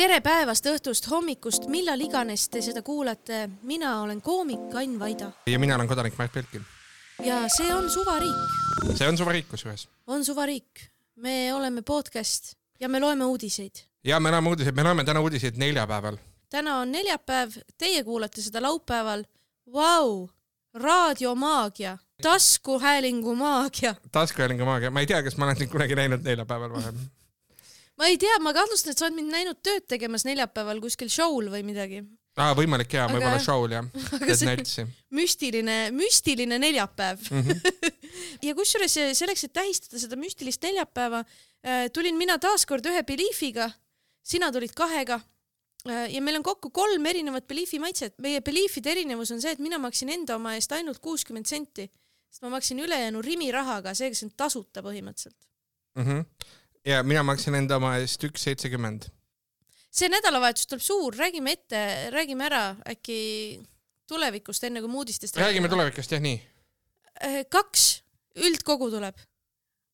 tere päevast, õhtust, hommikust, millal iganes te seda kuulate. mina olen koomik Ain Vaida ja mina olen kodanik Märt Belkin. ja see on Suvariik. see on suvariik kusjuures. on Suvariik. me oleme podcast ja me loeme uudiseid. ja me loeme uudiseid, me loeme täna uudiseid neljapäeval. täna on neljapäev, teie kuulate seda laupäeval. Vau, raadiomaagia, taskuhäälingu maagia. taskuhäälingu maagia, ma ei tea, kas ma olen sind kunagi näinud neljapäeval varem ma ei tea, ma kahtlustan, et sa oled mind näinud tööd tegemas neljapäeval kuskil show'l või midagi. aa, võimalik jaa, võib-olla show'l jah, teed näitusi. müstiline, müstiline neljapäev mm. -hmm. ja kusjuures selleks, et tähistada seda müstilist neljapäeva, äh, tulin mina taaskord ühe Beliefiga, sina tulid kahega äh, ja meil on kokku kolm erinevat Beliefi maitset. meie Beliefide erinevus on see, et mina maksin enda oma eest ainult kuuskümmend senti, sest ma maksin ülejäänu Rimi rahaga, seega see on tasuta põhimõtteliselt mm. -hmm ja mina maksin enda oma eest üks seitsekümmend. see nädalavahetus tuleb suur, räägime ette, räägime ära äkki tulevikust, enne kui me uudistest räägime. räägime tulevikust jah, nii. Äh, kaks üldkogu tuleb.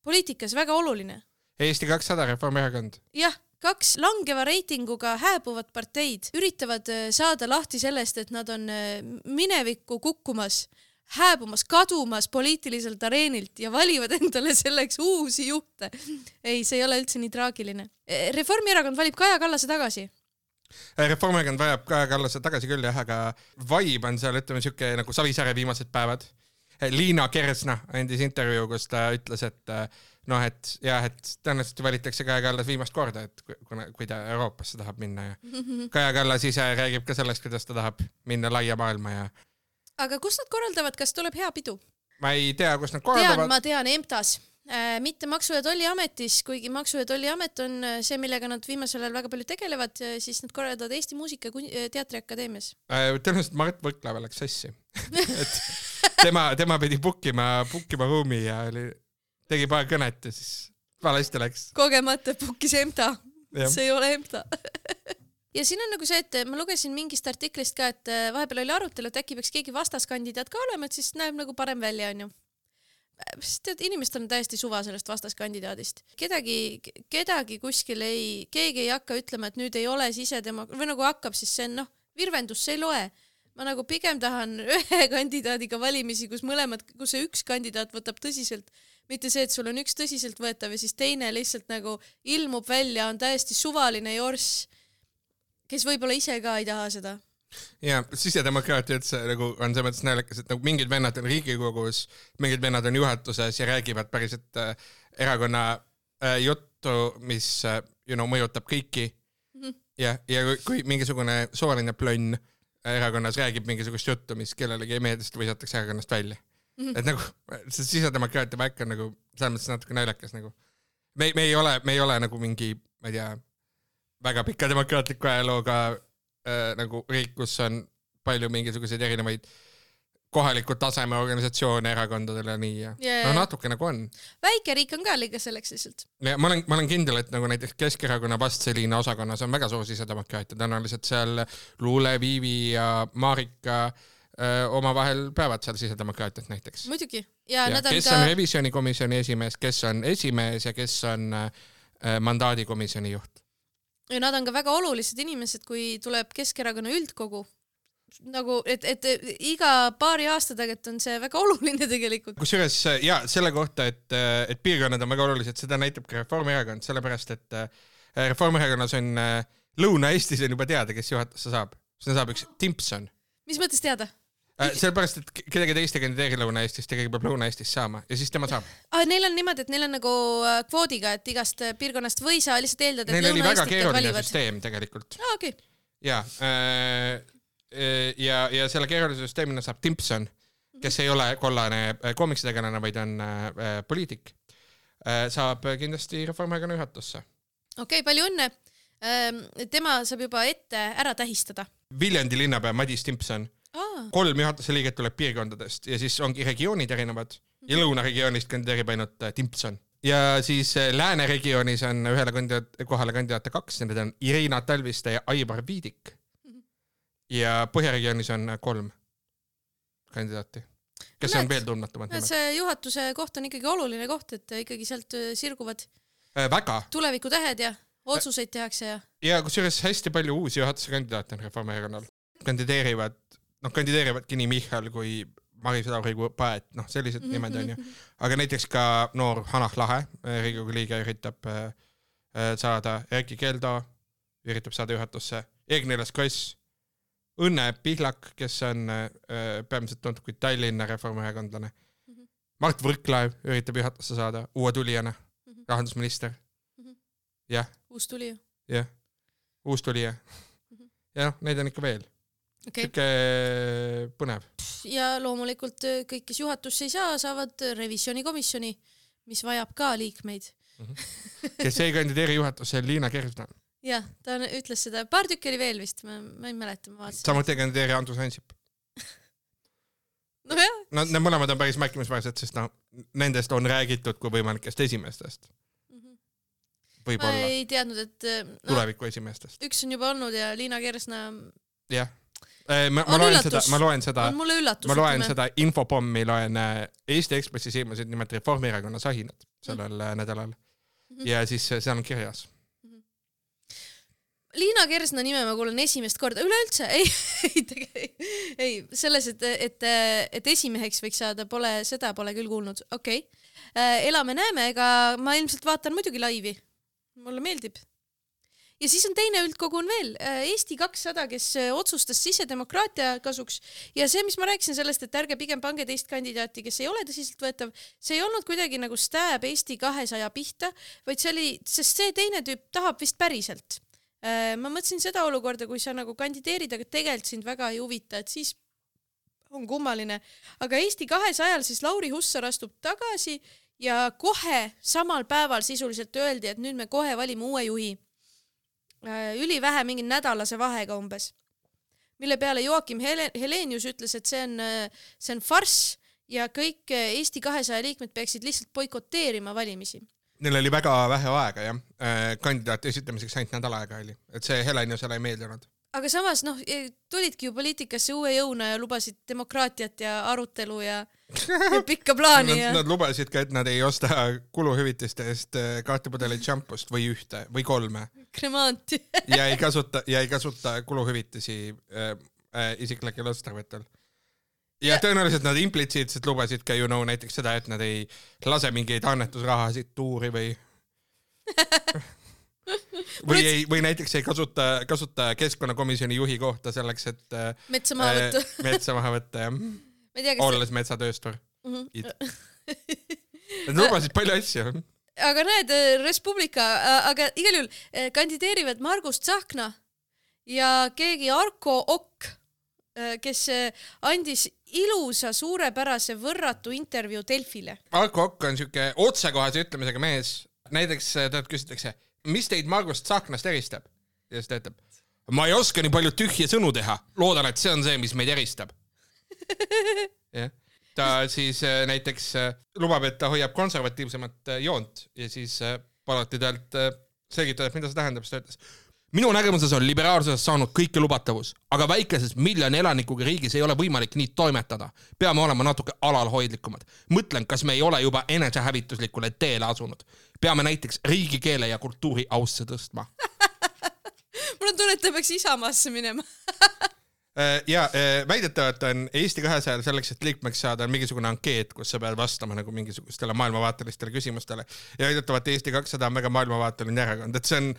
poliitikas väga oluline. Eesti kakssada, Reformierakond. jah, kaks langeva reitinguga hääbuvat parteid üritavad äh, saada lahti sellest, et nad on äh, minevikku kukkumas hääbumas, kadumas poliitiliselt areenilt ja valivad endale selleks uusi juhte. ei, see ei ole üldse nii traagiline. Reformierakond valib Kaja Kallase tagasi. Reformierakond vajab Kaja Kallase tagasi küll jah, aga vibe on seal ütleme siuke nagu Savisaare viimased päevad. Liina Kersna andis intervjuu, kus ta ütles, et noh, et jah, et tõenäoliselt valitakse Kaja Kallas viimast korda, et kuna, kui ta Euroopasse tahab minna ja Kaja Kallas ise räägib ka sellest, kuidas ta tahab minna laia maailma ja aga kus nad korraldavad, kas tuleb hea pidu? ma ei tea, kus nad korraldavad. ma tean, EMTA-s äh,, mitte Maksu- ja Tolliametis, kuigi Maksu- ja Tolliamet on äh, see, millega nad viimasel ajal väga palju tegelevad, äh, siis nad korraldavad Eesti Muusika- ja Teatriakadeemias äh,. tõenäoliselt Mart Võrklaeva läks sassi et tema, tema pidi book ima, book ima ruumi ja oli, tegi paar kõnet ja siis valesti läks. kogemata book'is EMTA. see ei ole EMTA ja siin on nagu see, et ma lugesin mingist artiklist ka, et äh, vahepeal oli arutelu, et äkki peaks keegi vastaskandidaat ka olema, et siis näeb nagu parem välja, onju sest tead, inimestel on täiesti suva sellest vastaskandidaadist. kedagi, kedagi kuskil ei, keegi ei hakka ütlema, et nüüd ei ole sisedemo- või nagu hakkab, siis see on noh, virvendus, see ei loe. ma nagu pigem tahan ühe kandidaadiga valimisi, kus mõlemad, kus see üks kandidaat võtab tõsiselt, mitte see, et sul on üks tõsiseltvõetav ja siis teine lihtsalt nagu ilmub välja, on täiesti suvaline jorss kes võib-olla ise ka ei taha seda ja sisedemokraatia üldse nagu on selles mõttes naljakas, et nagu mingid vennad on Riigikogus, mingid vennad on juhatuses ja räägivad päriselt äh, erakonna äh, juttu, mis äh, you know mõjutab kõiki mm. -hmm. ja, ja kui, kui mingisugune sooline plönn äh, erakonnas räägib mingisugust juttu, mis kellelegi ei meeldi, siis ta visatakse erakonnast välja mm. -hmm. et nagu see sisedemokraatia värk on nagu selles mõttes natuke naljakas nagu. me, me ei ole, me ei ole nagu mingi, ma ei tea väga pika demokraatliku ajalooga äh, nagu riik, kus on palju mingisuguseid erinevaid kohaliku taseme organisatsioone erakondadel ja nii ja yeah. no natuke nagu on. väike riik on ka liiga selleks lihtsalt. ma olen, ma olen kindel, et nagu näiteks Keskerakonna vastseliina osakonnas on väga suur sisedemokraatia, tõenäoliselt seal Luule, Viivi ja Marika öö, omavahel peavad seal sisedemokraatiat näiteks. muidugi. ja, ja kes ka... on revisjonikomisjoni esimees, kes on esimees ja kes on öö, mandaadikomisjoni juht ja nad on ka väga olulised inimesed, kui tuleb Keskerakonna üldkogu nagu, et, et iga paari aasta tagant on see väga oluline tegelikult. kusjuures ja selle kohta, et, et piirkonnad on väga olulised, seda näitab ka Reformierakond, sellepärast et äh, Reformierakonnas on äh, Lõuna-Eestis on juba teada, kes juhatusse saab. sinna saab üks Timpson. mis mõttes teada? Äh, sellepärast, et kedagi teist ei kandideeri Lõuna-Eestist ja keegi peab Lõuna-Eestist saama ja siis tema saab ah,. Neil on niimoodi, et neil on nagu äh, kvoodiga, et igast äh, piirkonnast või sa lihtsalt eeldad, et väga keeruline süsteem tegelikult. okei okay.. ja, ja, ja selle keerulise süsteemina saab Timpson, kes ei ole kollane koomiksitegelane, vaid on poliitik, saab kindlasti Reformierakonna juhatusse. okei okay,, palju õnne. Ähm, tema saab juba ette ära tähistada. Viljandi linnapea Madis Timpson kolm juhatuse liiget tuleb piirkondadest ja siis ongi regioonid erinevad ja lõunaregioonist kandideerib ainult äh, Timpson. ja siis äh, lääneregioonis on ühele kandidaat, kohale kandidaate kaks, need on Irina Talviste ja Aivar Viidik. ja põhjaregioonis on äh, kolm kandidaati kes Näed, on veel tundmatumad see juhatuse koht on ikkagi oluline koht, et ikkagi sealt sirguvad äh, väga tulevikutähed ja otsuseid tehakse ja. ja kusjuures hästi palju uusi juhatuse kandidaate on Reformierakonnal. kandideerivad, noh kandideerivadki nii Michal kui Maris Lauri kui Paet, noh sellised mm -hmm. nimed onju. aga näiteks ka noor Hanah Lahe, Riigikogu liige üritab äh, saada, Erkki Keldo üritab saada juhatusse, Eerik-Niiles Kross, Õnne Pihlak, kes on äh, peamiselt tuntud kui Tallinna reformierakondlane mm. -hmm. Mart Võrklaev üritab juhatusse saada uue tulijana mm, -hmm. rahandusminister mm. -hmm. jah. uus tulija. jah, uus tulija. -hmm. ja noh, neid on ikka veel okay.. sihuke põnev. ja loomulikult kõik, kes juhatusse ei saa, saavad revisjonikomisjoni, mis vajab ka liikmeid mm. -hmm. kes ei kandideeri juhatusse, Liina Kersna jah, ta ütles seda, paar tükki oli veel vist, ma, ma ei mäleta, ma vaatasin. samuti ei kandideeri Andrus Ansip nojah. no need mõlemad on päris märkimisväärsed, sest noh, nendest on räägitud kui võimalikest esimestest mm. -hmm. võib-olla. ma ei teadnud, et no, tuleviku esimestest. üks on juba olnud ja Liina Kersna. jah ma, ma loen üllatus. seda, ma loen seda, ma loen ütleme. seda infopommi, loen äh, Eesti Ekspressis ilmusid nimelt Reformierakonna sahinad sellel mm -hmm. nädalal mm. -hmm. ja siis äh, seal on kirjas Liina Kersna nime ma kuulen esimest korda, üleüldse ei, ei ei selles, et, et, et esimeheks võiks saada, pole, seda pole küll kuulnud, okei okay.. Äh, elame-näeme, ega ma ilmselt vaatan muidugi laivi. mulle meeldib. Ja siis on teine üldkogu on veel, äh, Eesti kakssada, kes äh, otsustas sisedemokraatia kasuks ja see, mis ma rääkisin sellest, et ärge pigem pange teist kandidaati, kes ei ole tõsiseltvõetav, see ei olnud kuidagi nagu stab Eesti kahesaja pihta, vaid see oli, sest see teine tüüp tahab vist päriselt Äh, ma mõtlesin seda olukorda, kui sa nagu kandideerid, aga tegelikult sind väga ei huvita, et siis on kummaline. aga Eesti kahesajal siis Lauri Hussar astub tagasi ja kohe samal päeval sisuliselt öeldi, et nüüd me kohe valime uue juhi. Äh, ülivähe, mingi nädalase vahega umbes. mille peale Joakim Hele Helenius ütles, et see on, see on farss ja kõik Eesti kahesaja liikmed peaksid lihtsalt boikoteerima valimisi Neil oli väga vähe aega jah, äh, kandidaati esitamiseks ainult nädal aega oli, et see Heleniusele ei meeldinud. Aga samas noh, e, tulidki ju poliitikasse uue jõuna ja lubasid demokraatiat ja arutelu ja, ja pikka plaani ja. Nad lubasid ka, et nad ei osta kuluhüvitiste eest äh, kahte pudelit šampust või ühte või kolme. kremaanti ja ei kasuta ja ei kasuta kuluhüvitisi äh, äh, isiklikel otstarvetel ja tõenäoliselt nad implitsiitselt lubasid ka you know näiteks seda, et nad ei lase mingeid annetusrahasid tuuri või või ei, või näiteks ei kasuta, kasuta keskkonnakomisjoni juhi kohta selleks, et metsa maha võtta äh, metsa maha võtta jah. olles see... metsatööstur mm. -hmm. Nad lubasid palju asju. aga näed, Res Publica, aga igal juhul kandideerivad Margus Tsahkna ja keegi Arko Okk Äh, kes äh, andis ilusa, suurepärase, võrratu intervjuu Delfile. Arko Okk on siuke otsekohese ütlemisega mees. näiteks äh, talt küsitakse, mis teid Margust Tsahknast eristab? ja siis ta ütleb, ma ei oska nii palju tühje sõnu teha, loodan, et see on see, mis meid eristab. jah, ta siis näiteks lubab, et ta hoiab konservatiivsemat joont ja siis paluti talt selgitada, et mida see tähendab, siis ta ütles minu nägemuses on liberaalsusest saanud kõikelubatavus, aga väikeses miljoni elanikuga riigis ei ole võimalik nii toimetada. peame olema natuke alalhoidlikumad. mõtlen, kas me ei ole juba enesehävituslikule teele asunud. peame näiteks riigikeele ja kultuuri ausse tõstma mul on tunne, et ta peaks Isamaasse minema ja äh, väidetavalt on Eesti kahesajal selleks, et liikmeks saada, on mingisugune ankeet, kus sa pead vastama nagu mingisugustele maailmavaatelistele küsimustele. Ja väidetavalt Eesti kakssada on väga maailmavaateline erakond, et see on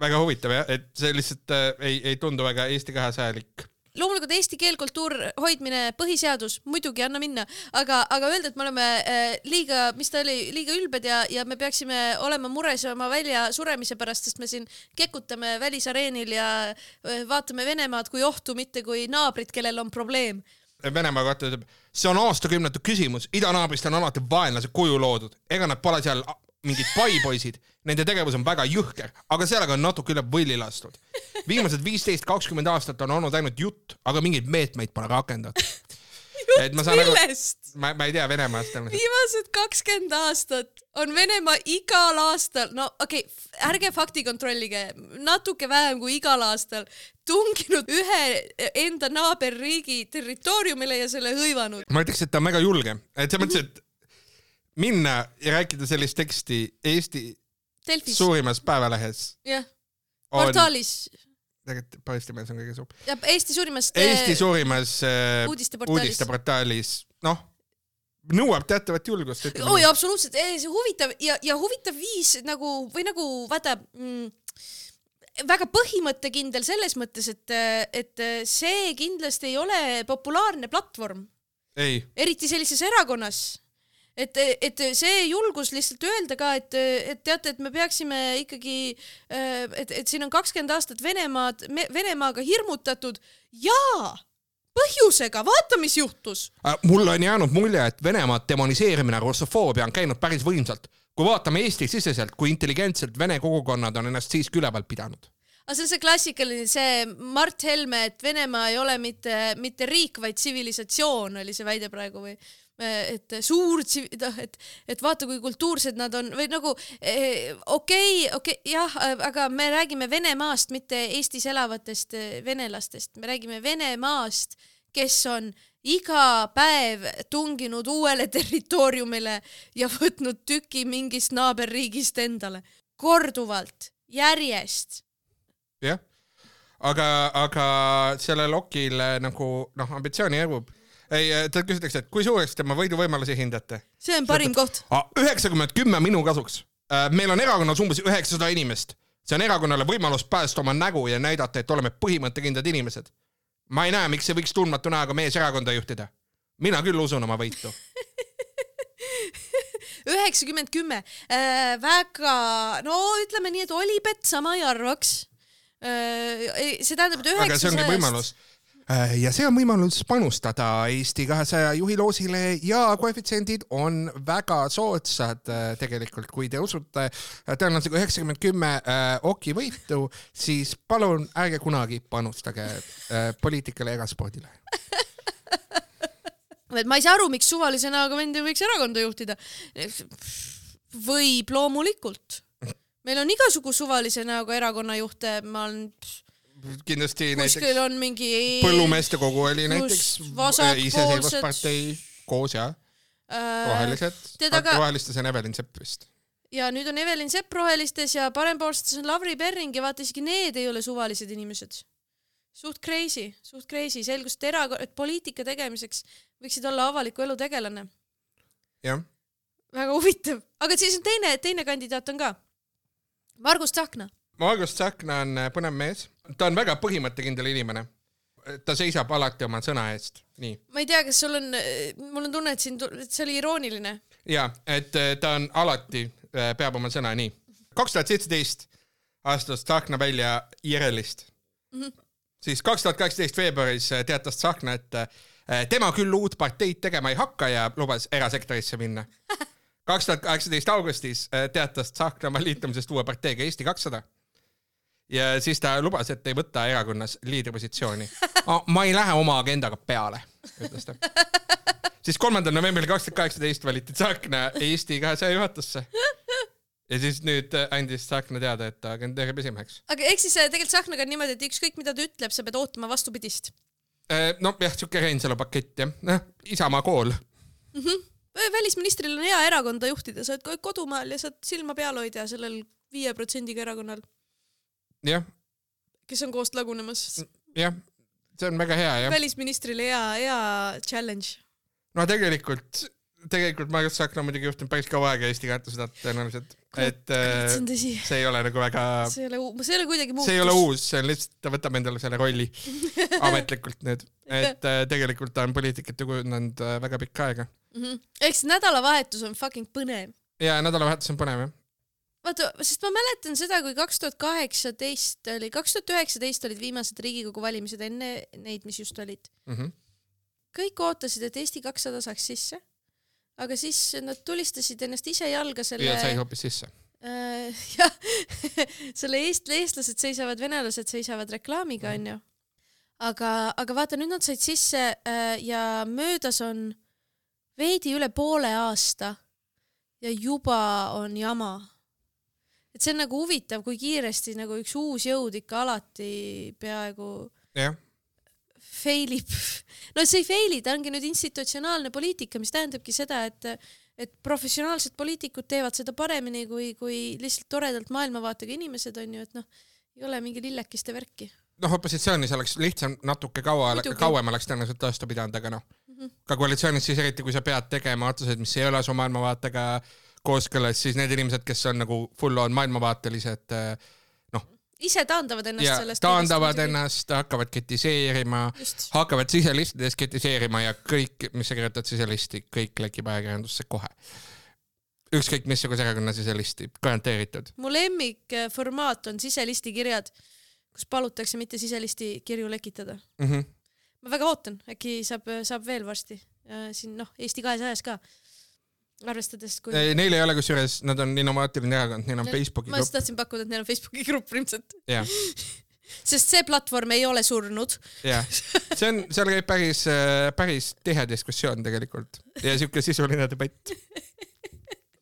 väga huvitav jah, et see lihtsalt äh, ei, ei tundu väga Eesti kahesajalik loomulikult eesti keel, kultuur, hoidmine, põhiseadus, muidugi anna minna, aga, aga öelda, et me oleme äh, liiga, mis ta oli, liiga ülbed ja, ja me peaksime olema mures oma väljasuremise pärast, sest me siin kekutame välisareenil ja äh, vaatame Venemaad kui ohtu, mitte kui naabrit, kellel on probleem. Venemaa kohta ütleb, see on aastakümnete küsimus, idanaabrist on alati vaenlase kuju loodud, ega nad pole seal mingid paipoisid, nende tegevus on väga jõhker, aga sellega on natuke üle võlli lastud. viimased viisteist, kakskümmend aastat on olnud ainult jutt, aga mingeid meetmeid pole rakendatud. jutt millest? ma, ma ei tea Venemaast. viimased kakskümmend aastat on Venemaa igal aastal, no okei okay,, ärge fakti kontrollige, natuke vähem kui igal aastal tunginud ühe enda naaberriigi territooriumile ja selle hõivanud. ma ütleks, et ta on väga julge, et selles mõttes, et minna ja rääkida sellist teksti Eesti Delfis, suurimas päevalehes jah, on, portaalis. Tegelikult Postimees on kõige suurem, ja Eesti suurimast Eesti suurimas äh, uudisteportaalis. uudisteportaalis, noh, nõuab teatavat julgust, ütleme oi, absoluutselt, see huvitav ja, ja huvitav viis nagu või nagu vaata mm, väga põhimõttekindel selles mõttes, et, et see kindlasti ei ole populaarne platvorm, ei, eriti sellises erakonnas. et, et see julgus lihtsalt öelda ka, et, et teate, et me peaksime ikkagi, et, et siin on kakskümmend aastat Venemaad, Venemaaga hirmutatud ja põhjusega, vaata, mis juhtus. Äh, mul on jäänud mulje, et Venemaa demoniseerimine, russofoobia on käinud päris võimsalt. kui vaatame Eesti-siseselt, kui intelligentselt vene kogukonnad on ennast siiski üleval pidanud. aga see on see klassikaline, see Mart Helme, et Venemaa ei ole mitte, mitte riik, vaid tsivilisatsioon oli see väide praegu või et suur tsiv-, noh, et, et vaata, kui kultuursed nad on või nagu eh, okei, okei, jah, aga me räägime Venemaast, mitte Eestis elavatest eh, venelastest, me räägime Venemaast, kes on iga päev tunginud uuele territooriumile ja võtnud tüki mingist naaberriigist endale. korduvalt, järjest. jah, aga, aga sellel okil äh, nagu noh, ambitsiooni järgub. ei, ta küsitakse, et kui suureks tema võiduvõimalusi hindate? see on parim koht. üheksakümmend kümme minu kasuks. meil on erakonnas umbes üheksasada inimest. see on erakonnale võimalus päästa oma nägu ja näidata, et oleme põhimõttekindlad inimesed. ma ei näe, miks ei võiks tundmatu näoga mees erakonda juhtida. mina küll usun oma võitu. üheksakümmend kümme, väga, no ütleme nii, et Olipet sama ei arvaks. see tähendab, et aga see ongi üheksasajast võimalus. Ja see on võimalus panustada Eesti kahesaja juhi loosile ja koefitsiendid on väga soodsad äh, tegelikult, kui te usute äh, tõenäosusega üheksakümmend kümme äh, oki võitu, siis palun ärge kunagi panustage äh, poliitikale ega spordile. et ma ei saa aru, miks suvalise näoga vend ei võiks erakonda juhtida. võib loomulikult. meil on igasugu suvalise näoga erakonnajuhte, ma olen, kindlasti kuskil näiteks on mingi põllumeeste kogu oli näiteks iseseisvuspartei koos ja äh, rohelised, aga- rohelistes on Evelin Sepp vist. ja nüüd on Evelin Sepp rohelistes ja parempoolsetes on Lavly Perring ja vaata isegi need ei ole suvalised inimesed. suht crazy, suht crazy, selgus, et era-, et poliitika tegemiseks võiksid olla avaliku elu tegelane. jah, väga huvitav, aga siis on teine, teine kandidaat on ka. Margus Tsahkna. Margus Tsahkna on äh, põnev mees, ta on väga põhimõttekindel inimene. ta seisab alati oma sõna eest, nii. ma ei tea, kas sul on, mul on tunne, et siin, et see oli irooniline. ja et äh, ta on alati, peab oma sõna, nii. kaks tuhat seitseteist astus Tsahkna välja IRL-ist mm. -hmm. siis kaks tuhat kaheksateist veebruaris äh, teatas Tsahkna, et tema küll uut parteid tegema ei hakka ja lubas erasektorisse minna. kaks tuhat kaheksateist augustis teatas Tsahkna oma liitumisest uue parteiga Eesti kakssada. Ja siis ta lubas, et ei võta erakonnas liidripositsiooni. ma ei lähe oma agendaga peale, ütles ta siis kolmandal novembril kaks tuhat kaheksateist valiti Tsahkna Eesti kahesaja juhatusse. ja siis nüüd andis Tsahkna teada, et ta kandideerib esimeheks. aga ehk siis äh, tegelikult Tsahknaga on niimoodi, et ükskõik mida ta ütleb, sa pead ootama vastupidist. noh, jah, siuke Reinsalu pakett jah, noh, Isamaa kool. välisministril on hea erakonda juhtida, sa oled kodumaal ja saad silma peal hoida sellel viie protsendiga erakonnal, jah, kes on koost lagunemas. jah, see on väga hea jah. välisministrile hea, hea challenge. no tegelikult, tegelikult Margus Tsahkna muidugi juhtinud päris kaua aega Eesti kahetusadat tõenäoliselt, et äh, see see ei ole nagu väga, see ei ole, see ei ole kuidagi muutus. see ei ole uus, see on lihtsalt, ta võtab endale selle rolli ametlikult nüüd, et äh, tegelikult ta on poliitikat ju kujundanud äh, väga pikka aega. Mhm. ehk siis nädalavahetus on fucking põnev. ja nädalavahetus on põnev jah. vaata, sest ma mäletan seda, kui kaks tuhat kaheksateist oli, kaks tuhat üheksateist olid viimased Riigikogu valimised enne neid, mis just olid. Mhm. kõik ootasid, et Eesti kakssada saaks sisse, aga siis nad tulistasid ennast ise jalga selle ja sai hoopis sisse. äh, jah, selle eest-, eestlased seisavad, venelased seisavad reklaamiga, onju. aga, aga vaata, nüüd nad said sisse äh, ja möödas on veidi üle poole aasta ja juba on jama. Et see on nagu huvitav, kui kiiresti nagu üks uus jõud ikka alati peaaegu jah, fail ib. no see ei fail'i, ta ongi nüüd institutsionaalne poliitika, mis tähendabki seda, et et professionaalsed poliitikud teevad seda paremini kui, kui lihtsalt toredalt maailmavaatega inimesed on ju, et noh, ei ole mingi lillekeste värki. noh, opositsioonis oleks lihtsam natuke kaua, kauem oleks tõenäoliselt vastu pidanud, aga noh mm -hmm., ka koalitsioonis siis eriti, kui sa pead tegema otsuseid, mis ei ole su maailmavaatega kooskõlas, siis need inimesed, kes on nagu full on maailmavaatelised äh, ise taandavad ennast ja, sellest. taandavad ennast, hakkavad kritiseerima, hakkavad siselistides kritiseerima ja kõik, mis sa kirjutad siselisti, kõik lekib ajakirjandusse kohe. ükskõik missuguse erakonna siselisti, garanteeritud. mu lemmikformaat on siselisti kirjad, kus palutakse mitte siselisti kirju lekitada mm. -hmm. ma väga ootan, äkki saab, saab veel varsti siin noh, Eesti kahesajas ka arvestades kui Neil ei ole kusjuures, nad on innovaatiline erakond, neil on ne, Facebooki grupp. ma just tahtsin pakkuda, et neil on Facebooki grupp ilmselt yeah. sest see platvorm ei ole surnud. jah, see on, seal käib päris, päris tihe diskussioon tegelikult ja siuke sisuline debatt.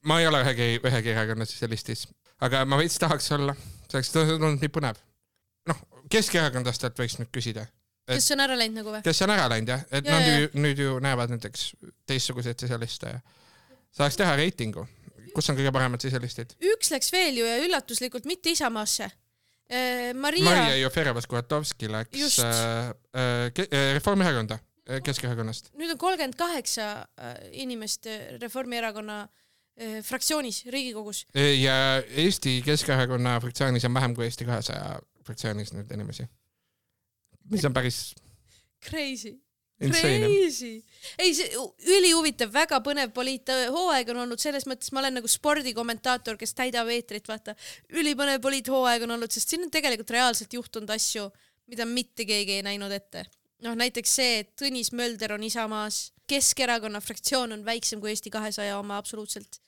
ma ei ole ühegi, ühegi erakonna sotsialistis, aga ma veits tahaks olla, see oleks olnud nii põnev. noh, Keskerakondlastelt võiks nüüd küsida kes on ära läinud nagu või? kes on ära läinud jah, et ja, nad ju nüüd ju näevad näiteks teistsuguseid sotsialiste ja saaks teha reitingu, kus on kõige paremad siselistid? üks läks veel ju ja üllatuslikult mitte Isamaasse. Äh, Maria. Maria Jufereva-Skuratovski läks äh, äh, Reformierakonda äh, Keskerakonnast. nüüd on kolmkümmend kaheksa äh, inimest Reformierakonna äh, fraktsioonis Riigikogus. ja Eesti Keskerakonna fraktsioonis on vähem kui Eesti kahesaja fraktsioonis nüüd inimesi. mis on päris Crazy Crazy. ei, see ülihuvitav, väga põnev poliithooaeg on olnud selles mõttes, ma olen nagu spordikommentaator, kes täidab eetrit, vaata. ülipõnev poliithooaeg on olnud, sest siin on tegelikult reaalselt juhtunud asju, mida mitte keegi ei näinud ette. noh, näiteks see, et Tõnis Mölder on Isamaas, Keskerakonna fraktsioon on väiksem kui Eesti kahesaja oma absoluutselt.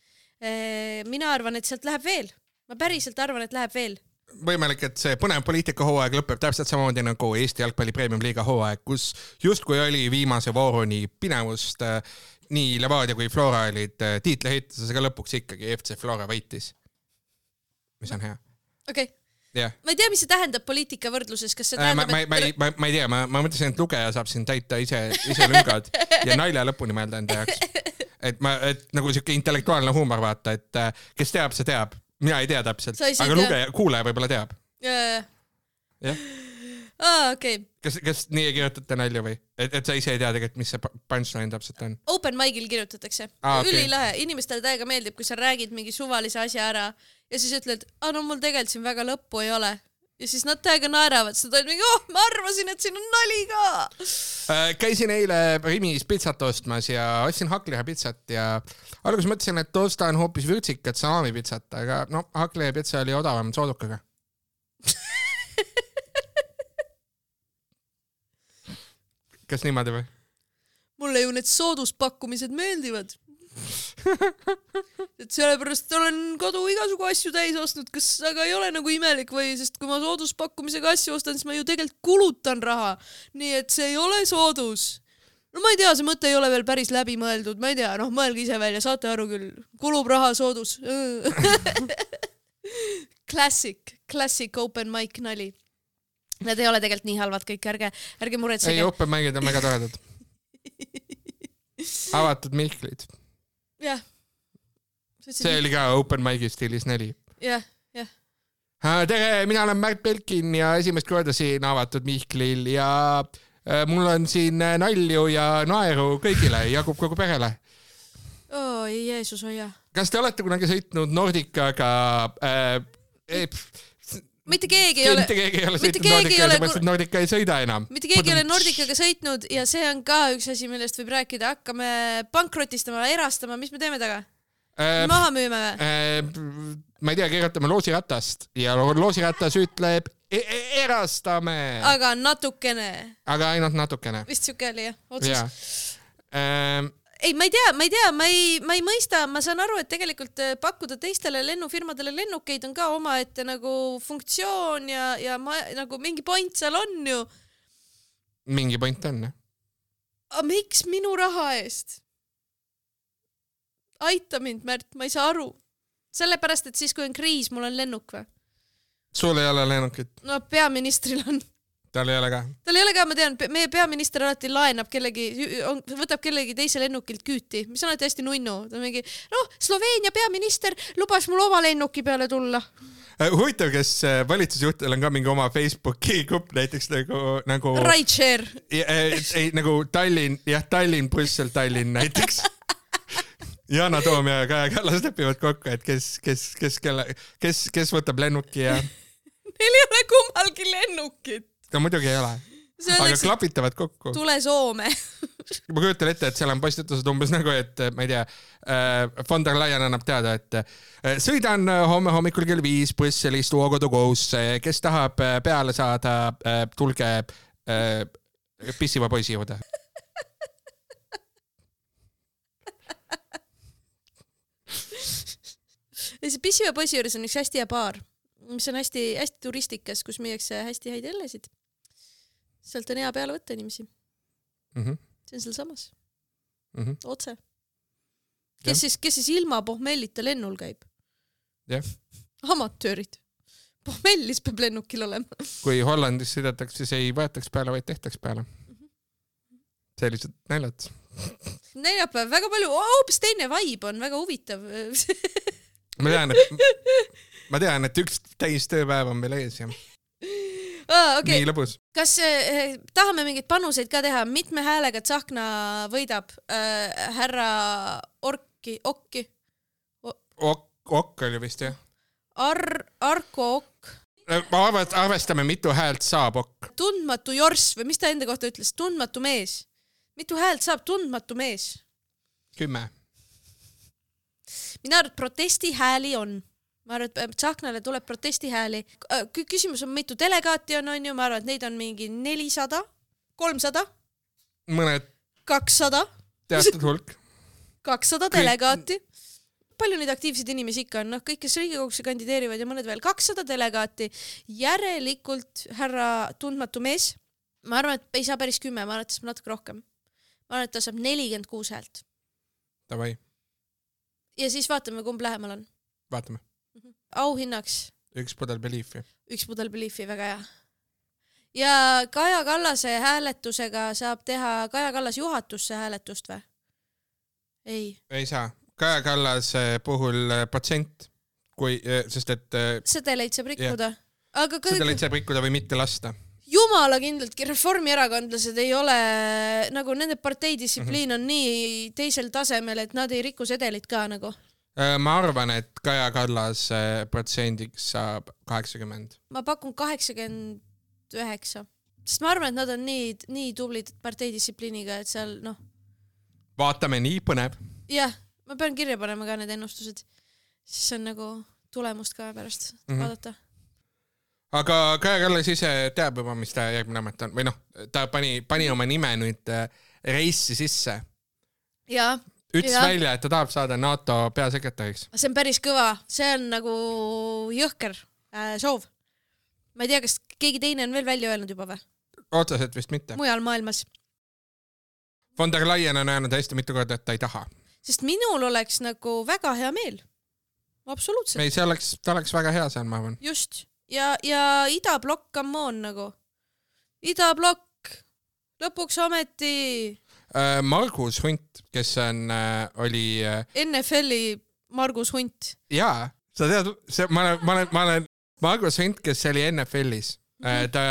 mina arvan, et sealt läheb veel, ma päriselt arvan, et läheb veel võimalik, et see põnev poliitikahooaeg lõpeb täpselt samamoodi nagu Eesti jalgpalli premium-liiga hooaeg, kus justkui oli viimase vooruni pinevust. Äh, nii Levadia kui Flora olid äh, tiitliheituses, aga lõpuks ikkagi FC Flora võitis. mis on hea. okei okay. Yeah. ma ei tea, mis see tähendab poliitika võrdluses, kas see äh, tähendab, et ma, ma, ma, ma ei tea, ma, ma mõtlesin, et lugeja saab siin täita ise, ise lüngad ja nalja lõpuni mõelda enda jaoks. et ma, et nagu siuke intellektuaalne huumor, vaata, et kes teab, see teab mina ei tea täpselt, aga lugeja, kuulaja võib-olla teab. jah. aa, okei. kas, kas nii ei kirjutata nalja või? et, et sa ise ei tea tegelikult, mis see punchline täpselt on? Open mic'il kirjutatakse ah,. Okay. ülilahe, inimestele täiega meeldib, kui sa räägid mingi suvalise asja ära ja siis ütled, aa no mul tegelikult siin väga lõppu ei ole ja siis nad täiega naeravad, siis nad olid mingi, oh, ma arvasin, et siin on nali ka äh,. käisin eile Rimis pitsat ostmas ja ostsin hakklihapitsat ja alguses mõtlesin, et ostan hoopis vürtsikat salamipitsat, aga no hakklihapitsa oli odavam soodukaga kas niimoodi või? mulle ju need sooduspakkumised meeldivad et sellepärast olen kodu igasugu asju täis ostnud, kas aga ei ole nagu imelik või, sest kui ma sooduspakkumisega asju ostan, siis ma ju tegelikult kulutan raha. nii et see ei ole soodus. no ma ei tea, see mõte ei ole veel päris läbi mõeldud, ma ei tea, noh, mõelge ise välja, saate aru küll. kulub raha soodus Classic, classic open mic nali. Need ei ole tegelikult nii halvad kõik, ärge, ärge muretsege. ei, open mic'id on väga toredad avatud Mihklid jah. see oli ka open mic'i stiilis neli. jah, jah. tere, mina olen Märt Belkin ja esimest korda siin avatud Mihklil ja äh, mul on siin äh, nalju ja naeru kõigile, jagub kogu perele. oi Jeesus, hoia. kas te olete kunagi sõitnud Nordicaga äh, eh, mitte keegi ei ole. mitte keegi ei ole sõitnud Nordicaga, sellepärast et Nordica ei sõida enam. mitte keegi ei ole Nordicaga sõitnud ja see on ka üks asi, millest võib rääkida, hakkame pankrotistama, erastama, mis me teeme taga äh,? maha müüme või äh,? ma ei tea, kirjutame loosiratast ja loosiratas ütleb e e erastame. aga natukene. aga ainult natukene. vist siuke oli jah, otsus ja. äh, ei, ma ei tea, ma ei tea, ma ei, ma ei mõista, ma saan aru, et tegelikult äh, pakkuda teistele lennufirmadele lennukeid on ka omaette nagu funktsioon ja, ja ma nagu mingi point seal on ju. mingi point on jah. aga miks minu raha eest? aita mind, Märt, ma ei saa aru. sellepärast, et siis, kui on kriis, mul on lennuk või? sul ei ole lennukit? no peaministril on tal ei ole ka. tal ei ole ka, ma tean, meie peaminister alati laenab kellegi, võtab kellegi teise lennukilt küüti, mis on alati hästi nunnu. ta on mingi, noh, Sloveenia peaminister lubas mul oma lennuki peale tulla äh, huvitav, kas äh, valitsusjuhtidel on ka mingi oma Facebooki grupp näiteks nagu, nagu. Rideshare. Äh, ei, nagu Tallinn, jah, Tallinn, Brüssel, Tallinn näiteks Yana Toom ja Kaja Kallas lepivad kokku, et kes, kes, kes, kelle, kes, kes võtab lennuki ja Neil ei ole kummalgi lennukit. No muidugi ei ole. aga klapitavad kokku. tule Soome ma kujutan ette, et seal on postitused umbes nagu, et ma ei tea äh,, von der Leyen annab teada, et äh, sõidan homme hommikul kell viis Brüsselist Uogodu Go'sse, kes tahab äh, peale saada äh,, tulge äh, pissiva poisi juurde ja siis pissiva poisi juures on üks hästi hea baar mis on hästi-hästi turistikas, kus müüakse hästi häid õllesid. Sealt on hea peale võtta inimesi mm. -hmm. see on sealsamas mm. -hmm. otse. kes ja. siis, kes siis ilma pohmellita lennul käib? jah. amatöörid. pohmellis peab lennukil olema. kui Hollandis sõidetakse, siis ei võetaks peale, vaid tehtaks peale mm. -hmm. sellised naljad neljapäev, väga palju, hoopis teine vibe on, väga huvitav ma tean, et ma tean, et üks täistööpäev on meil ees ja ah, okay. nii lõbus. kas äh, tahame mingeid panuseid ka teha, mitme häälega Tsahkna võidab äh, härra Orki, Okki? Ok, Okk oli vist jah. Ar-, Arko Okk. Äh, arvestame, mitu häält saab Okk. tundmatu Jorss või mis ta enda kohta ütles, tundmatu mees. mitu häält saab tundmatu mees? kümme. mina arvan, et protestihääli on ma arvan, et Tsahknale tuleb protestihääli. Äh, küsimus on, mitu delegaati on, on ju, ma arvan, et neid on mingi nelisada, kolmsada. mõned. kakssada. teatud hulk. kakssada delegaati. palju neid aktiivseid inimesi ikka on, noh, kõik, kes Riigikogusse kandideerivad ja mõned veel, kakssada delegaati. järelikult härra tundmatu mees, ma arvan, et ei saa päris kümme, ma arvan, et ta saab natuke rohkem. ma arvan, et ta saab nelikümmend kuus häält. Davai. ja siis vaatame, kumb lähemal on. vaatame auhinnaks. üks pudel Beliefi. üks pudel Beliefi, väga hea. ja Kaja Kallase hääletusega saab teha Kaja Kallas juhatusse hääletust või? ei. ei saa. Kaja Kallase puhul äh, protsent, kui, äh, sest et. Äh, sedeleid saab rikkuda. aga kõik... sedeleid saab rikkuda või mitte lasta jumala kindlaltki reformierakondlased ei ole nagu nende partei distsipliin mm -hmm. on nii teisel tasemel, et nad ei riku sedelit ka nagu ma arvan, et Kaja Kallas protsendiks saab kaheksakümmend. ma pakun kaheksakümmend üheksa, sest ma arvan, et nad on nii, nii tublid parteidistsipliiniga, et seal noh. vaatame, nii põnev. jah, ma pean kirja panema ka need ennustused, siis on nagu tulemust ka pärast mm -hmm. vaadata aga Kaja Kallas ise teab juba, mis ta järgmine amet on või noh, ta pani, pani oma nime nüüd äh, reissi sisse. Ütles ja. välja, et ta tahab saada NATO peasekretäriks. see on päris kõva, see on nagu jõhker äh, soov. ma ei tea, kas keegi teine on veel välja öelnud juba või? otseselt vist mitte. mujal maailmas. von der Leyen on öelnud hästi mitu korda, et ta ei taha. sest minul oleks nagu väga hea meel. absoluutselt. ei, see oleks, ta oleks väga hea seal, ma arvan. just ja, ja idablokk, come on nagu. idablokk, lõpuks ometi Margus Hunt, kes on, äh, oli. Äh, NFL-i Margus Hunt. jaa, sa tead, see, ma olen, ma olen, ma olen Margus Hunt, kes oli NFL-is mm. -hmm. ta,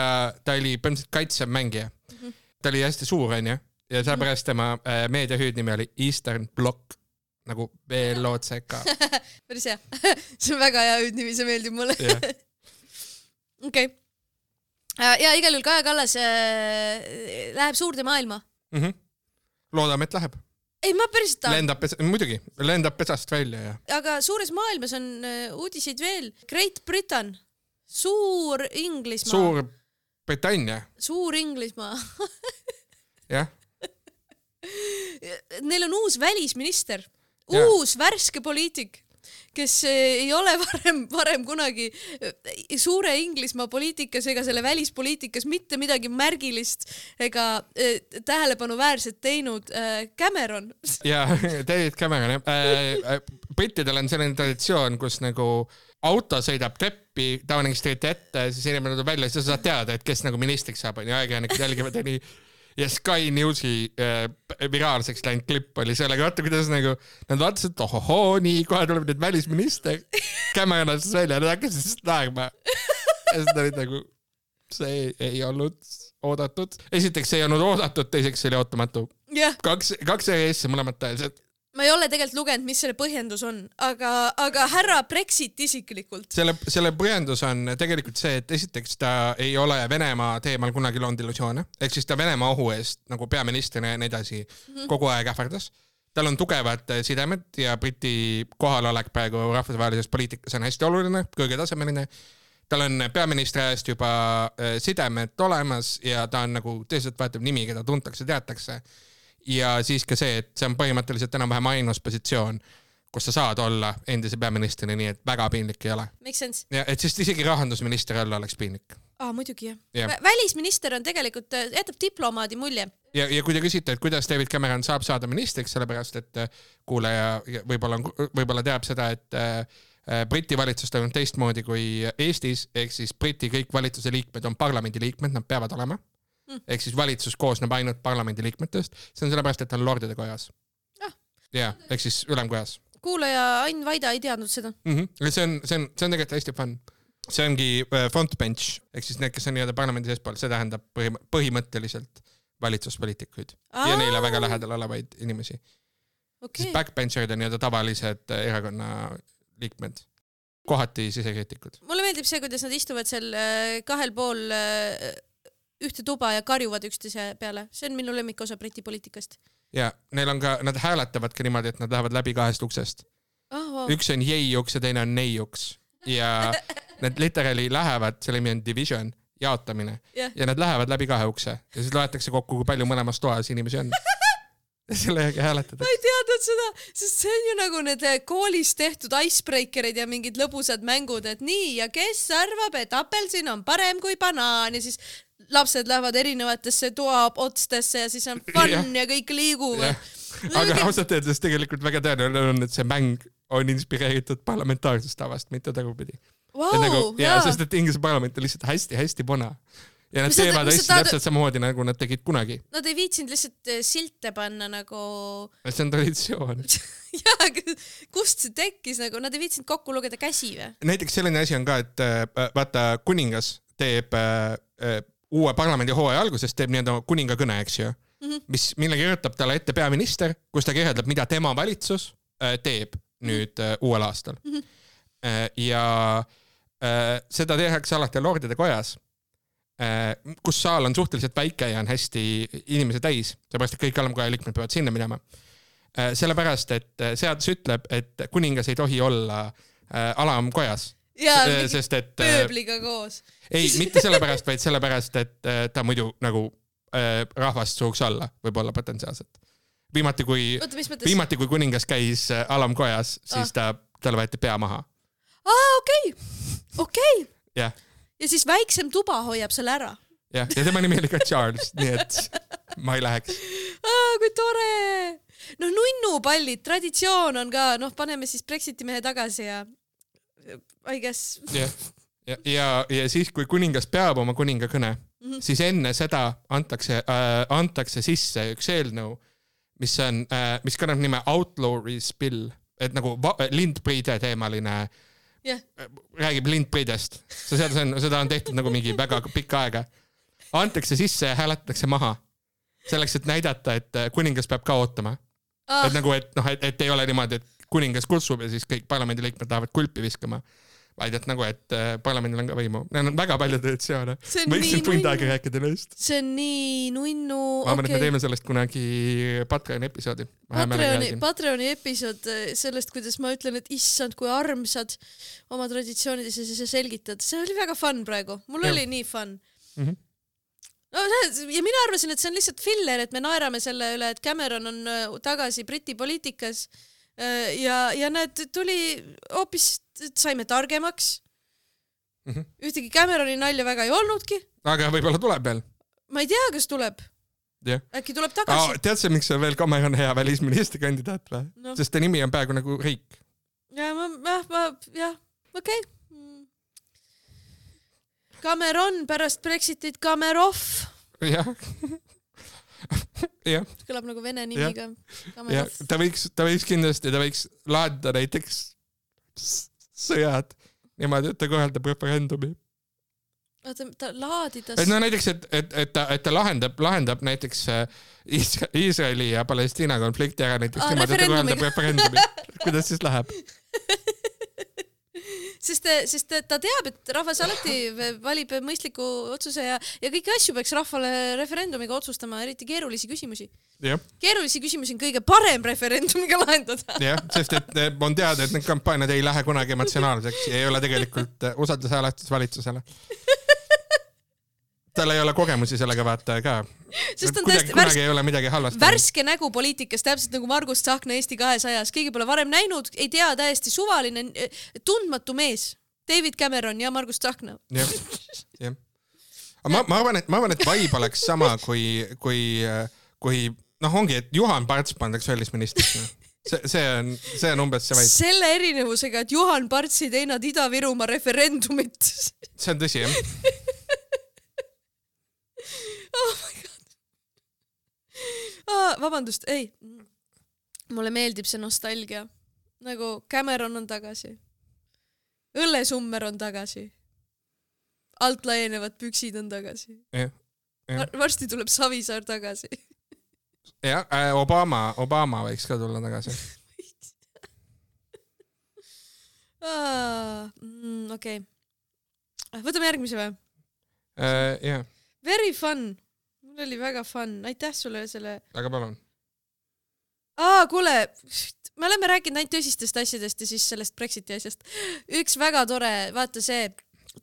ta oli põhimõtteliselt kaitsev mängija mm. -hmm. ta oli hästi suur, onju, ja sellepärast tema äh, meedia hüüdnimi oli Eastern Block nagu B-L-O-C-K. päris hea see on väga hea hüüdnimi, see meeldib mulle. okei. ja igal juhul Kaja Kallas äh, läheb suurde maailma mm. -hmm loodame, et läheb. ei, ma päriselt tahan. lendab pesa, muidugi, lendab pesast välja ja. aga suures maailmas on uh, uudiseid veel. Great Britain, suur Inglismaa. suur Britannia. suur Inglismaa jah. Neil on uus välisminister, uus värske poliitik kes eh, ei ole varem, varem kunagi eh, suure Inglismaa poliitikas ega selle välispoliitikas mitte midagi märgilist ega äh, tähelepanuväärset teinud äh,, Cameron. jaa, David Cameron jah äh,. brittidel on selline traditsioon, kus nagu auto sõidab treppi, ta on registriti ette, siis inimene tuleb välja, siis sa saad teada, et kes nagu ministriks saab, onju, ajakirjanikud jälgivad ja nii. Ja Sky Newsi äh, viraalseks läinud klipp oli sellega, vaata kuidas nagu nad vaatasid, et ohohoo, nii, kohe tuleb nüüd välisminister. Cameron astus välja, nad hakkasid siis naerma. ja siis nad olid nagu, see ei, ei olnud oodatud. esiteks, ei olnud oodatud, teiseks, see oli ootamatu. jah, kaks, kaks asja mõlemad tõeliselt ma ei ole tegelikult lugenud, mis selle põhjendus on, aga, aga härra Brexit isiklikult. selle, selle põhjendus on tegelikult see, et esiteks ta ei ole Venemaa teemal kunagi loonud illusioone, ehk siis ta Venemaa ohu eest nagu peaministrina ja nii edasi mm -hmm. kogu aeg ähvardas. tal on tugevad sidemed ja Briti kohalolek praegu rahvusvahelises poliitikas on hästi oluline, kõrgetasemeline. tal on peaministri ajast juba eh, sidemed olemas ja ta on nagu tõsiseltvõetav nimi, keda tuntakse, teatakse ja siis ka see, et see on põhimõtteliselt enam-vähem ainus positsioon, kus sa saad olla endise peaministrina, nii et väga piinlik ei ole. Ja et sest isegi rahandusministri olla oleks piinlik. aa, muidugi jah ja.. välisminister on tegelikult, jätab diplomaadi mulje. ja, ja kui te küsite, et kuidas David Cameron saab saada ministriks, sellepärast et äh, kuulaja võib-olla, võib-olla teab seda, et äh, Briti valitsus toimub teistmoodi kui Eestis, ehk siis Briti kõik valitsuse liikmed on parlamendi liikmed, nad peavad olema Mm. ehk siis valitsus koosneb ainult parlamendi liikmetest, see on sellepärast, et ta on lordide kojas Ah.. ja, ehk siis ülemkojas kuulaja Ain Vaida ei teadnud seda. mm. -hmm. see on, see on, see on tegelikult hästi fun. see ongi äh, front bench ehk siis need, kes on nii-öelda parlamendi seespool, see tähendab põhim-, põhimõtteliselt valitsuspoliitikuid ja neile väga. lähedal olevaid inimesi okay.. siis, backbencherid on nii-öelda tavalised äh, erakonna liikmed, kohati sisekriitikud. mulle meeldib see, kuidas nad istuvad seal äh, kahel pool ühte tuba ja karjuvad üksteise peale, see on minu lemmikosa Briti poliitikast ja neil on ka, nad hääletavad ka niimoodi, et nad lähevad läbi kahest uksest. oh,. Wow. üks on jei uks ja teine on nei uks ja need literaali lähevad, selle nimi on division, jaotamine Jah. ja nad lähevad läbi kahe ukse ja siis loetakse kokku, kui palju mõlemas toas inimesi on. ja selle järgi hääletatakse. ma ei teadnud seda, sest see on ju nagu need äh, koolis tehtud icebreakerid ja mingid lõbusad mängud, et nii ja kes arvab, et apelsin on parem kui banaan ja siis lapsed lähevad erinevatesse toaotstesse ja siis on fun ja, ja kõik liiguvad. aga ausalt öeldes tegelikult väga tõenäoline on, et see mäng on inspireeritud parlamentaarsest tavast, mitte tagurpidi et nagu ja jaa. sest, et Inglise parlament on lihtsalt hästi-hästi puna. Ja nad teevad asju tahad- täpselt samamoodi, nagu nad tegid kunagi. Nad ei viitsinud lihtsalt äh, silte panna nagu, see on traditsioon. jaa, aga kust see tekkis nagu, nad ei viitsinud kokku lugeda käsi või? näiteks selline asi on ka, et äh, vaata kuningas teeb äh, äh, uue parlamendi hooaja alguses teeb nii-öelda kuningakõne, eks ju mm. -hmm. mis, mille kirjutab talle ette peaminister, kus ta kirjeldab, mida tema valitsus äh, teeb nüüd äh, uuel aastal mm. -hmm. äh, ja äh, seda tehakse alati Lordide kojas kus saal on suhteliselt väike ja on hästi inimesi täis, seepärast et kõik alamkoja liikmed peavad sinna minema äh,. sellepärast, et äh, seadus ütleb, et kuningas ei tohi olla äh, alamkojas Äh, sest et äh, pööbliga koos. ei, mitte sellepärast, vaid sellepärast, et äh, ta muidu nagu äh, rahvast suruks alla, võib-olla potentsiaalselt. viimati, kui, viimati, kui kuningas käis äh, alamkojas, siis Ah. ta, talle võeti pea maha. aa, okei, okei. jah, ja siis väiksem tuba hoiab selle ära. jah, ja tema nimi oli ka Charles, nii et ma ei läheks. kui tore. noh, nunnupallid, traditsioon on ka, noh, paneme siis Brexiti mehe tagasi ja I guess. jah, ja, ja, ja siis, kui kuningas peab oma kuningakõne mm. -hmm. siis enne seda antakse äh,, antakse sisse üks eelnõu, mis on äh,, mis kannab nime Outlawry's Bill, et nagu va- lindpriide teemaline jah, räägib lindpriidest. see seadus on, seda on tehtud nagu mingi väga pikka aega. antakse sisse ja hääletatakse maha. selleks, et näidata, et äh, kuningas peab ka ootama. ah, et nagu, et noh, et, et ei ole niimoodi, et kuningas kutsub ja siis kõik parlamendiliikmed lähevad kulpi viskama. Vaid et nagu, et äh, parlamendil on ka võimu. Neil on väga palju traditsioone. võiksin nii tund aega rääkida neist. see on nii nunnu. ma arvan, et me teeme sellest kunagi Patreoni episoodi. Patreoni, Patreoni episood äh, sellest, kuidas ma ütlen, et issand, kui armsad oma traditsioonides ja siis sa selgitad, see oli väga fun praegu, mul Jah. oli nii fun mm. -hmm. no ja mina arvasin, et see on lihtsalt filler, et me naerame selle üle, et Cameron on äh, tagasi Briti poliitikas. ja, ja näed, tuli hoopis, saime targemaks mm. -hmm. ühtegi Cameroni nalja väga ei olnudki. aga võib-olla tuleb veel. ma ei tea, kas tuleb, jah. äkki tuleb tagasi. tead sa, miks see veel Cameron hea välisministri kandidaat või no.? sest ta nimi on peaaegu nagu riik. ja ma, jah, ma, jah, okei okay.. Cameron pärast Brexitit Camerov. jah jah. kõlab nagu vene nimi ka. jah, ta võiks, ta võiks kindlasti, ta võiks laadida näiteks sõjad niimoodi, et ta korraldab referendumi. oota, ta laadidas. et no näiteks, et, et, et ta, et ta lahendab, lahendab näiteks äh, Iisraeli ja Palestiina konflikti ära näiteks ah, niimoodi, et ta korraldab referendumi. kuidas siis läheb? sest, sest ta teab, et rahvas alati valib mõistliku otsuse ja, ja kõiki asju peaks rahvale referendumiga otsustama, eriti keerulisi küsimusi. keerulisi küsimusi on kõige parem referendumiga lahendada. jah, sest et eh, on teada, et need kampaaniad ei lähe kunagi emotsionaalseks ja ei ole tegelikult eh, usaldushääletus valitsusele tal ei ole kogemusi sellega vaata ka. sest on tõesti värske, ei ole midagi halvasti. värske nägu poliitikas, täpselt nagu Margus Tsahkna Eesti kahesajas, keegi pole varem näinud, ei tea, täiesti suvaline, tundmatu mees. David Cameron ja Margus Tsahkna. jah, jah. aga ma, ma arvan, et ma arvan, et vibe oleks sama, kui, kui, kui noh, ongi, et Juhan Parts pandaks välisministriks no see, see on, see on umbes see vaid. selle erinevusega, et Juhan Parts ei teinud Ida-Virumaa referendumit. see on tõsi, jah oh my god ah,. vabandust, ei. mulle meeldib see nostalgia. nagu Cameron on tagasi. õllesummer on tagasi. alt laienevad püksid on tagasi. varsti tuleb Savisaar tagasi. jah äh,, Obama, Obama võiks ka tulla tagasi ah,. Mm, okei okay.. võtame järgmise või uh,? jah Very fun, mul oli väga fun, aitäh sulle selle. aga palun. aa, kuule, me oleme rääkinud ainult tõsistest asjadest ja siis sellest Brexiti asjast. üks väga tore, vaata see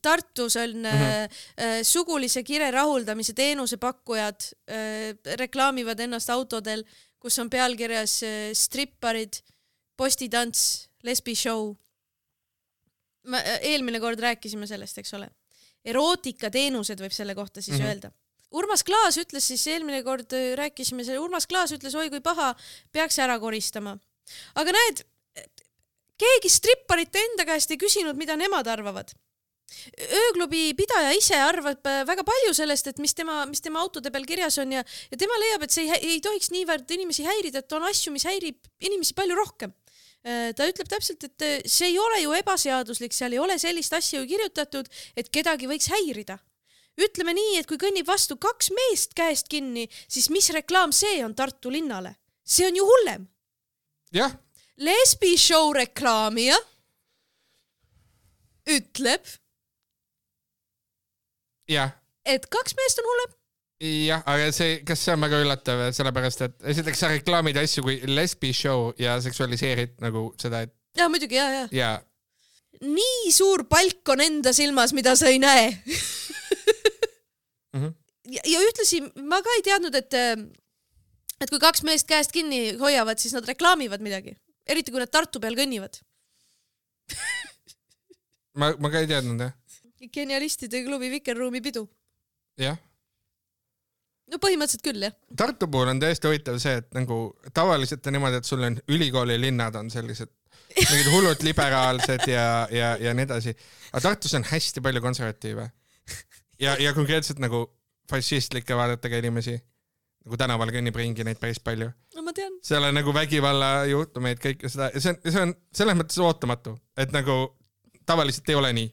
Tartus on mm -hmm. äh, sugulise kire rahuldamise teenusepakkujad äh, reklaamivad ennast autodel, kus on pealkirjas äh, stripparid, postitants, lesbi show. me äh, eelmine kord rääkisime sellest, eks ole erootikateenused võib selle kohta siis mm -hmm. öelda. Urmas Klaas ütles siis eelmine kord äh, rääkisime selle, Urmas Klaas ütles, oi kui paha, peaks ära koristama. aga näed, keegi stripparite enda käest ei küsinud, mida nemad arvavad ööklubi pidaja ise arvab äh, väga palju sellest, et mis tema, mis tema autode peal kirjas on ja, ja tema leiab, et see ei, ei tohiks niivõrd inimesi häirida, et on asju, mis häirib inimesi palju rohkem Äh, ta ütleb täpselt, et see ei ole ju ebaseaduslik, seal ei ole sellist asja ju kirjutatud, et kedagi võiks häirida. Ütleme nii, et kui kõnnib vastu kaks meest käest kinni, siis mis reklaam see on Tartu linnale? see on ju hullem. jah. lesbi show reklaamija ütleb. jah. et kaks meest on hullem jah, aga see, kas see on väga üllatav, sellepärast et esiteks sa reklaamid asju kui lesbi show ja seksualiseerid nagu seda, et. ja muidugi ja, ja. ja. nii suur palk on enda silmas, mida sa ei näe mm. -hmm. ja, ja ühtlasi ma ka ei teadnud, et, et kui kaks meest käest kinni hoiavad, siis nad reklaamivad midagi, eriti kui nad Tartu peal kõnnivad ma, ma ka ei teadnud jah. genialistide klubi Vikerruumi pidu. jah no põhimõtteliselt küll, jah. Tartu puhul on täiesti huvitav see, et nagu tavaliselt on niimoodi, et sul on ülikooli linnad on sellised mingid hullud liberaalsed ja, ja, ja nii edasi. aga Tartus on hästi palju konservatiive. Ja, ja konkreetselt nagu fašistlikke vaadetega inimesi. nagu tänaval kõnnib ringi neid päris palju. no ma tean. seal on nagu vägivallajuhtumeid, kõike seda ja see on, see on selles mõttes ootamatu, et nagu tavaliselt ei ole nii.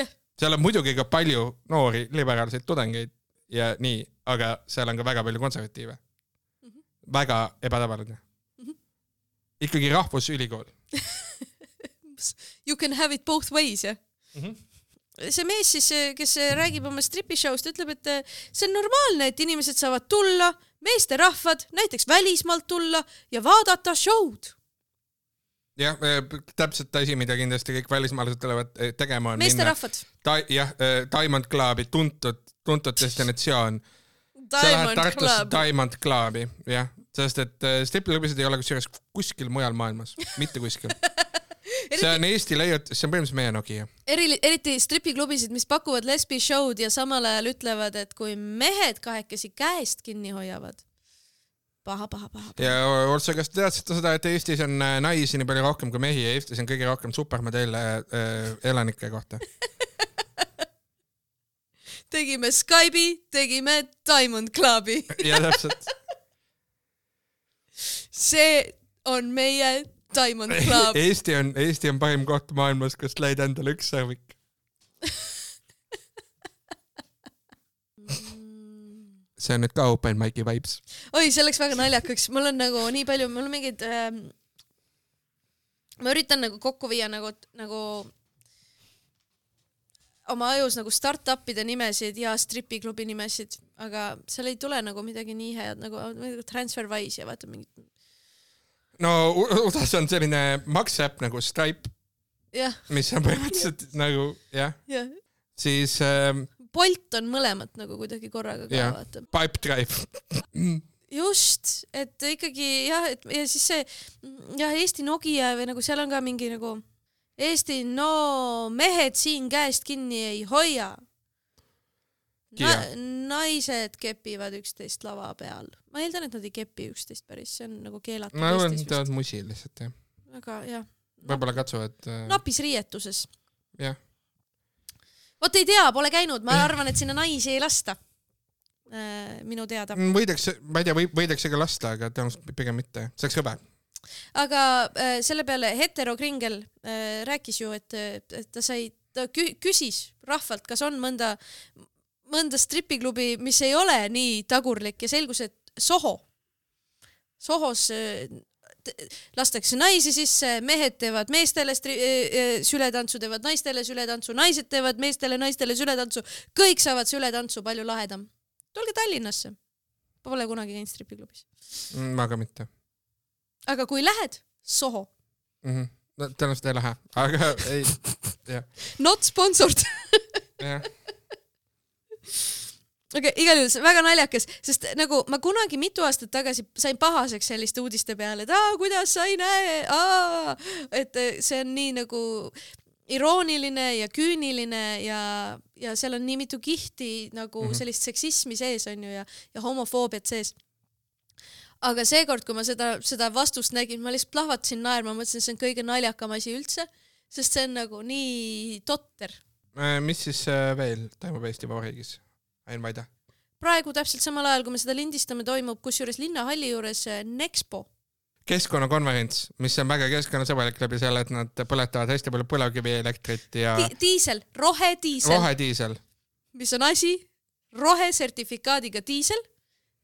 jah yeah.. seal on muidugi ka palju noori liberaalseid tudengeid ja nii, aga seal on ka väga palju konservatiive mm. -hmm. väga ebatavaline mm. -hmm. ikkagi rahvusülikool You can have it both ways, jah mm? -hmm see mees siis, kes räägib oma stripishow'st, ütleb, et see on normaalne, et inimesed saavad tulla, meesterahvad, näiteks välismaalt tulla ja vaadata show'd. jah, täpselt asi, mida kindlasti kõik välismaalased tulevad eh, tegema on meesterahvad. ta-, jah, eh, Diamond Clubi, tuntud tuntud destinatsioon. sa lähed Tartusse Club. Diamond Clubi, jah, sest et stripluklubisid ei ole kusjuures kuskil mujal maailmas, mitte kuskil eriti... see on Eesti leiutis, see on põhimõtteliselt meie Nokia. eri, eriti stripiklubisid, mis pakuvad lesbi show'd ja samal ajal ütlevad, et kui mehed kahekesi käest kinni hoiavad, paha, paha, paha. ja Olsa, kas te teadsite seda, et Eestis on äh, naisi nii palju rohkem kui mehi ja Eestis on kõige rohkem supermodeele äh, elanike kohta tegime Skype'i, tegime Diamond Clubi ja täpselt. see on meie Diamond Club. Eesti on, Eesti on parim koht maailmas, kus leida endale üks servik see on nüüd ka open mic'i vibes. oi, see läks väga naljakaks, mul on nagu nii palju, mul on mingeid ähm,, ma üritan nagu kokku viia nagu, nagu oma ajus nagu startup'ide nimesid ja stripiklubi nimesid, aga seal ei tule nagu midagi nii head nagu, nagu Transferwise ja vaata mingid. No USA-s on selline makseäpp nagu Stripe, mis on põhimõtteliselt nagu jah. Ja. siis ähm, Bolt on mõlemat nagu kuidagi korraga ka vaata. Pipedrive just, et ikkagi jah, et ja siis see jah, Eesti Nokia või nagu seal on ka mingi nagu Eesti, no mehed siin käest kinni ei hoia Na. naised kepivad üksteist lava peal. ma eeldan, et nad ei kepi üksteist päris, see on nagu keelatud. ma arvan, et nad teevad musi lihtsalt jah. aga jah. võib-olla katsuvad äh.... napis riietuses. jah vot ei tea, pole käinud, ma arvan, et sinna naisi ei lasta äh,. minu teada. Mm, võidakse, ma ei tea, võib, võidakse ka lasta, aga tõenäoliselt pigem mitte, see oleks hõbe. aga äh, selle peale hetero Kringel äh, rääkis ju, et, ta sai, ta kü küsis rahvalt, kas on mõnda, mõnda stripiklubi, mis ei ole nii tagurlik ja selgus, et Soho, Sohos äh, lastakse naisi sisse, mehed teevad meestele e, e, sületantsu, teevad naistele sületantsu, naised teevad meestele, naistele sületantsu, kõik saavad sületantsu, palju lahedam. tulge Tallinnasse. Pole kunagi käinud stripiklubis mm,. ma ka mitte. aga kui lähed, Soho mm. -hmm. no tõenäoliselt ei lähe, aga ei, jah. Not sponsored jah aga okay, igal juhul väga naljakas, sest nagu ma kunagi mitu aastat tagasi sain pahaseks selliste uudiste peale, et aa, kuidas sa ei näe, aa, et eh, see on nii nagu irooniline ja küüniline ja, ja seal on nii mitu kihti nagu mm -hmm. sellist seksismi sees onju ja, ja homofoobiat sees. aga seekord, kui ma seda, seda vastust nägin, ma lihtsalt plahvatasin naerma, mõtlesin, see on kõige naljakam asi üldse, sest see on nagu nii totter. Äh, mis siis äh, veel toimub Eesti Vabariigis? Ain Vaida. praegu täpselt samal ajal, kui me seda lindistame, toimub kusjuures linnahalli juures äh, Nexpo keskkonnakonverents, mis on väga keskkonnasõbralik läbi selle, et nad põletavad hästi palju põlevkivielektrit ja Di. diisel, rohediisel. rohediisel. mis on asi, rohesertifikaadiga diisel,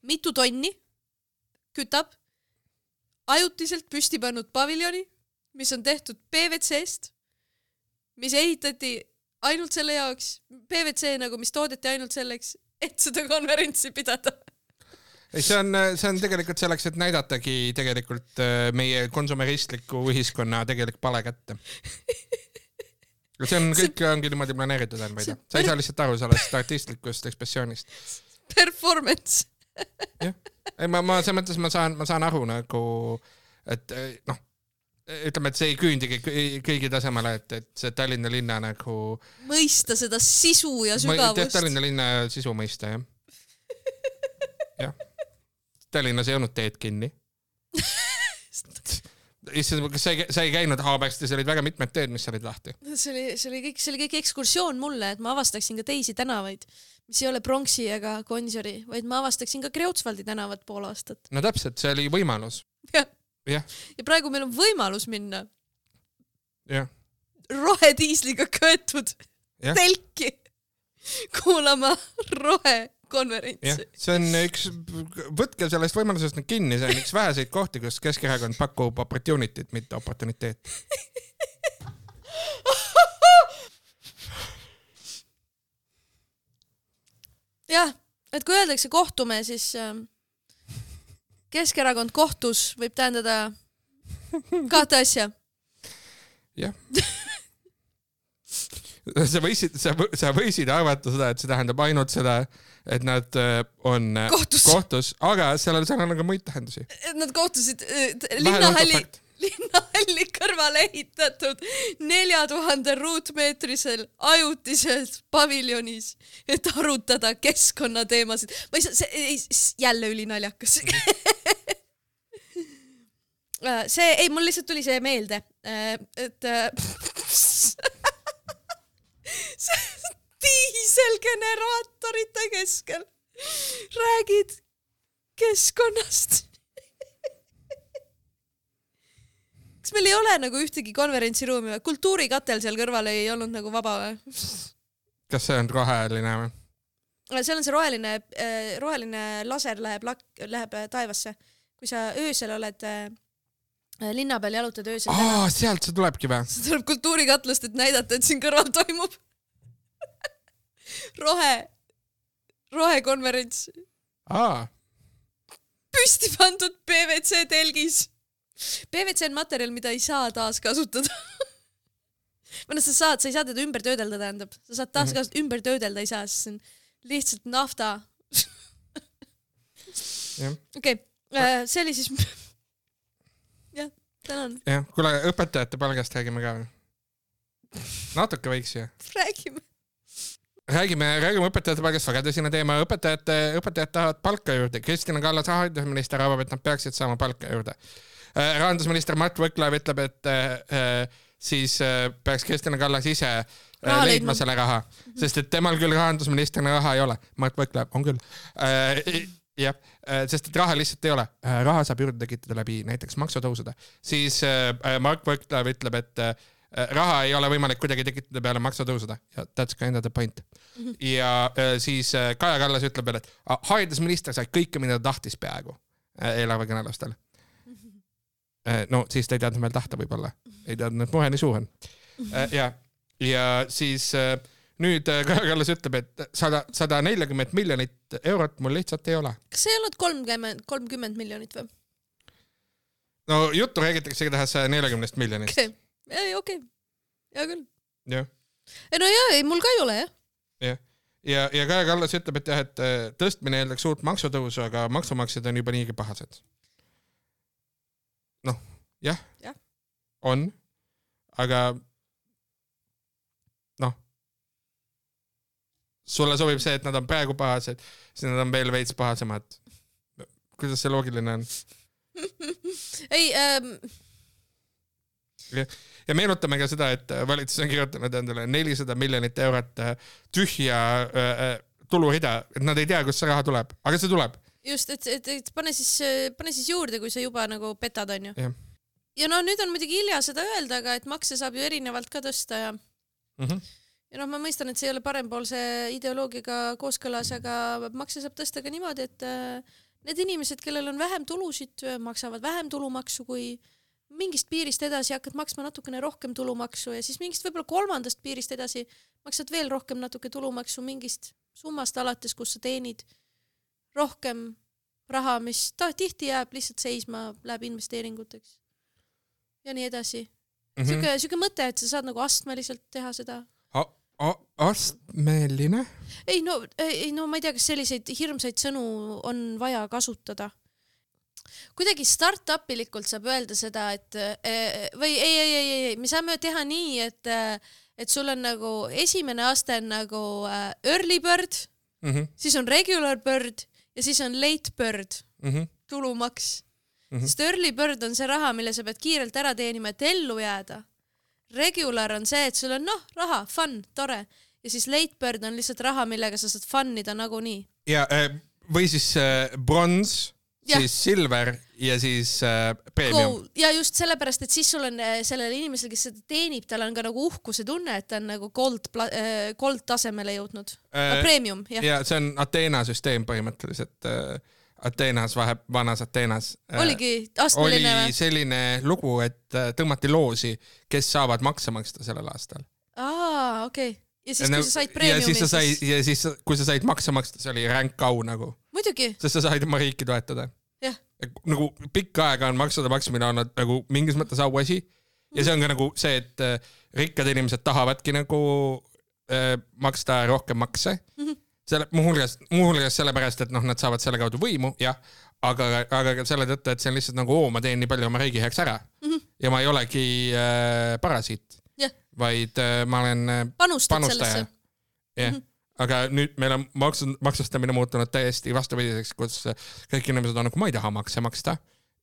mitu tonni, kütab ajutiselt püsti pannud paviljoni, mis on tehtud PVC-st, mis ehitati ainult selle jaoks, PVC nagu, mis toodeti ainult selleks, et seda konverentsi pidada ei, see on, see on tegelikult selleks, et näidatagi tegelikult äh, meie konsumeristliku ühiskonna tegelik pale kätte. see on, kõik see... ongi niimoodi planeeritud, Enn Vaida. sa ei saa lihtsalt aru sellest artistlikust ekspressioonist. Performance. jah, ei ma, ma selles mõttes ma saan, ma saan aru nagu, et noh ütleme, et see ei küündigi kõigi tasemele, et, et see Tallinna linna nagu. mõista seda sisu ja sügavust. Tallinna linna sisu mõista jah. jah, Tallinnas ei olnud teed kinni issand, kas sa ei, sa ei käinud Haaberstis, olid väga mitmed teed, mis olid lahti. see oli, see oli kõik, see oli kõik ekskursioon mulle, et ma avastaksin ka teisi tänavaid, mis ei ole Pronksi ega Gonsiori, vaid ma avastaksin ka Kreutzwaldi tänavat pool aastat. no täpselt, see oli võimalus. jah ja praegu meil on võimalus minna. jah. rohediisliga köetud ja. telki kuulama rohekonverentsi. see on üks, võtke sellest võimalusest nüüd kinni, see on üks väheseid kohti, kus Keskerakond pakub opportunity't, mitte oportuniteeti jah, et kui öeldakse kohtume, siis äh, Keskerakond kohtus võib tähendada kahte asja. jah sa võisid, sa, sa võisid arvata seda, et see tähendab ainult seda, et nad äh, on äh, kohtus, kohtus, aga sellel, sellel on ka muid tähendusi. nad kohtusid äh, linnahalli, linnahalli kõrvale ehitatud nelja tuhande ruutmeetrisel ajutises paviljonis, et arutada keskkonnateemasid. ma ei saa, see, jälle ülinaljakas Äh, see, ei, mul lihtsalt tuli see meelde, äh, et äh, diiselgeneraatorite keskel räägid keskkonnast kas meil ei ole nagu ühtegi konverentsiruumi või? kultuurikatel seal kõrval ei olnud nagu vaba või? kas see on roheline või? seal on see roheline, roheline laser läheb lak-, läheb taevasse. kui sa öösel oled Äh, linna peal jalutad öösel. aa, sealt see tulebki või? see tuleb kultuurikatlast, et näidata, et siin kõrval toimub rohe, rohekonverents. aa. püsti pandud PVC telgis. PVC on materjal, mida ei saa taaskasutada või noh, sa saad, sa ei saa teda ümber töödelda, tähendab, sa saad taaskasutada mm, -hmm. ümber töödelda ei saa, sest see on lihtsalt nafta okei, äh, see oli siis tänan. jah, kuule õpetajate palgast räägime ka või? natuke võiks ju. räägime. räägime, räägime õpetajate palgast, väga tõsine teema, õpetajate, õpetajad tahavad palka juurde, Kristina Kallas, haridusminister arvab, et nad peaksid saama palka juurde. Äh, rahandusminister Mart Võrklaev ütleb, et äh, siis äh, peaks Kristina Kallas ise raha leidma selle raha, sest et temal küll rahandusministrina raha ei ole, Mart Võrklaev on küll. Jah, sest et raha lihtsalt ei ole, raha saab juurde tekitada läbi näiteks maksutõusude, siis Mark Võrklaev ütleb, et raha ei ole võimalik kuidagi tekitada peale maksutõusude. Ja that's kind of the point. Mm. -hmm. ja siis Kaja Kallas ütleb veel, et haridusminister sai kõike, mida ta tahtis peaaegu eelarvekõnelustel. No siis ta ei teadnud veel tahta võib-olla, ei teadnud, et muhe nii suur on. ja, ja siis äh, nüüd Kaja Kallas ütleb, et sada, sada nelikümmend miljonit eurot mul lihtsalt ei ole. kas see ei olnud kolmkümmend, kolmkümmend miljonit või? no juttu räägitakse igatahes saja neljakümnest miljonist. okei okay., ei okei okay., hea küll. jah. ei no jaa, ei mul ka ei ole jah. jah, ja, ja Kaja Kallas ütleb, et jah, et tõstmine eeldaks uut maksutõusu, aga maksumaksjad on juba niigi pahased. Noh, jah ja., on, aga sulle sobib see, et nad on praegu pahased, siis nad on veel veits pahasemad. kuidas see loogiline on? ei ähm.... ja, ja meenutame ka seda, et valitsus on kirjutanud endale nelisada miljonit eurot äh, tühja äh, äh, tulurida, et nad ei tea, kust see raha tuleb, aga see tuleb. just, et, et, et pane siis, pane siis juurde, kui sa juba nagu petad, onju. Ja no nüüd on muidugi hilja seda öelda, aga et makse saab ju erinevalt ka tõsta ja mm. -hmm ja noh, ma mõistan, et see ei ole parempoolse ideoloogiaga kooskõlas, aga makse saab tõsta ka niimoodi, et äh, need inimesed, kellel on vähem tulusid, maksavad vähem tulumaksu kui mingist piirist edasi hakkad maksma natukene rohkem tulumaksu ja siis mingist võib-olla kolmandast piirist edasi maksad veel rohkem natuke tulumaksu mingist summast alates, kus sa teenid rohkem raha, mis ta tihti jääb lihtsalt seisma, läheb investeeringuteks ja nii edasi mm. -hmm. siuke, siuke mõte, et sa saad nagu astmeliselt teha seda astmeline? ei no, ei no ma ei tea, kas selliseid hirmsaid sõnu on vaja kasutada. kuidagi startup ilikult saab öelda seda, et eh, või ei, ei, ei, ei, me saame teha nii, et, et sul on nagu esimene aste on nagu eh, early bird mm, -hmm. siis on regular bird ja siis on late bird mm, -hmm. tulumaks mm. -hmm. sest early bird on see raha, mille sa pead kiirelt ära teenima, et ellu jääda regular on see, et sul on noh, raha, fun, tore ja siis late bird on lihtsalt raha, millega sa saad fun ida nagunii. ja äh, või siis äh, bronz, siis silver ja siis äh, premium. ja just sellepärast, et siis sul on sellel inimesel, kes seda teenib, tal on ka nagu uhkuse tunne, et ta on nagu gold, gold tasemele jõudnud äh,. Premium, jah. ja see on Ateena süsteem põhimõtteliselt äh, Ateenas, vahe, vanas Ateenas. Äh, oligi astmeline või? oli selline lugu, et äh, tõmmati loosi, kes saavad makse maksta sellel aastal. aa, okei okay. ja siis, kui sa said preemiumi. ja siis sa said, ja siis, kui sa said makse maksta, see oli ränk au nagu. muidugi. sest sa said oma riiki toetada. jah. nagu pikka aega on maksude maksmine olnud nagu mingis mõttes auasi ja see on ka nagu see, et äh, rikkad inimesed tahavadki nagu äh, maksta rohkem makse mm. -hmm selle, muuhulgas, muuhulgas sellepärast, et noh, nad saavad selle kaudu võimu, jah, aga, aga ka selle tõttu, et see on lihtsalt nagu, oo, ma teen nii palju oma riigi heaks ära mm. -hmm. ja ma ei olegi äh, parasiit yeah., vaid äh, ma olen äh, panustaja. jah, mhm. aga nüüd meil on maksu, maksustamine muutunud täiesti vastupidiseks, kus kõik inimesed on nagu, ma ei taha makse maksta,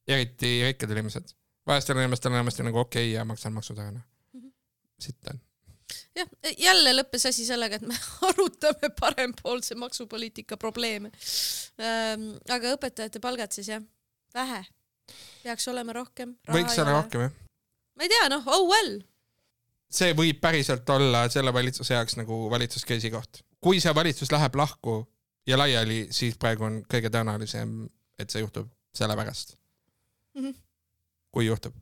eriti rikkad inimesed vaestel inimestel on enamasti nagu okei okay ja maksan maksud ära, noh -hmm.. sitt on. Jah, jälle lõppes asi sellega, et me arutame parempoolse maksupoliitika probleeme ähm,. aga õpetajate palgad siis jah, vähe. peaks olema rohkem. võiks olla rohkem jah. ma ei tea, noh, oh well. see võib päriselt olla selle valitsuse jaoks nagu valitsuskriisi koht. kui see valitsus läheb lahku ja laiali, siis praegu on kõige tõenäolisem, et see juhtub sellepärast mm. -hmm. kui juhtub.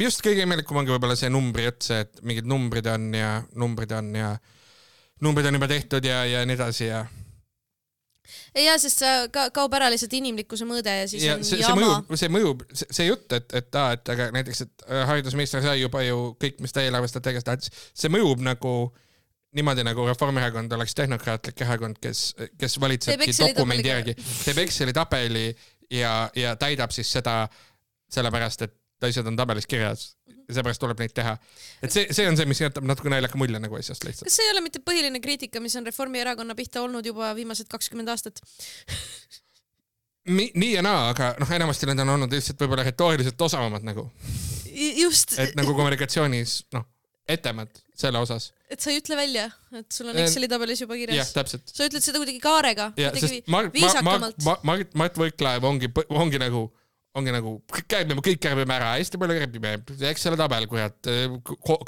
Just kõige imelikum ongi võib-olla see numbri jutt, see, et mingid numbrid on ja numbrid on ja numbrid on juba tehtud ja, ja nii edasi ja ja, sest sa ka kaob ära lihtsalt inimlikkuse mõõde ja siis ja on see, jama. see mõjub, see see jutt, et, et aa, et aga näiteks, et äh, haridusminister sai juba ju kõik, mis ta eelarvestrateegias tahtis, see mõjub nagu niimoodi nagu Reformierakond oleks tehnokraatlik erakond, kes, kes valitsebki dokumendi järgi, teeb Exceli tabeli ja, ja täidab siis seda sellepärast, et asjad on tabelis kirjas ja seepärast tuleb neid teha. et see, see on see, mis jätab natuke naljaka mulje nagu asjast lihtsalt. kas see ei ole mitte põhiline kriitika, mis on Reformierakonna pihta olnud juba viimased kakskümmend aastat nii, ja naa, aga noh, enamasti need on olnud lihtsalt võib-olla retooriliselt osavamad nagu. just. et nagu kommunikatsioonis, noh etemad selle osas. et sa ei ütle välja, et sul on Exceli tabelis juba kirjas? jah, täpselt. sa ütled seda kuidagi kaarega, Mart. Mart, Mart, Mart Võrklaev ongi, ongi nagu, ongi nagu, kärbime, kõik kärbime ära, hästi palju kärbime, Exceli tabel, kurat,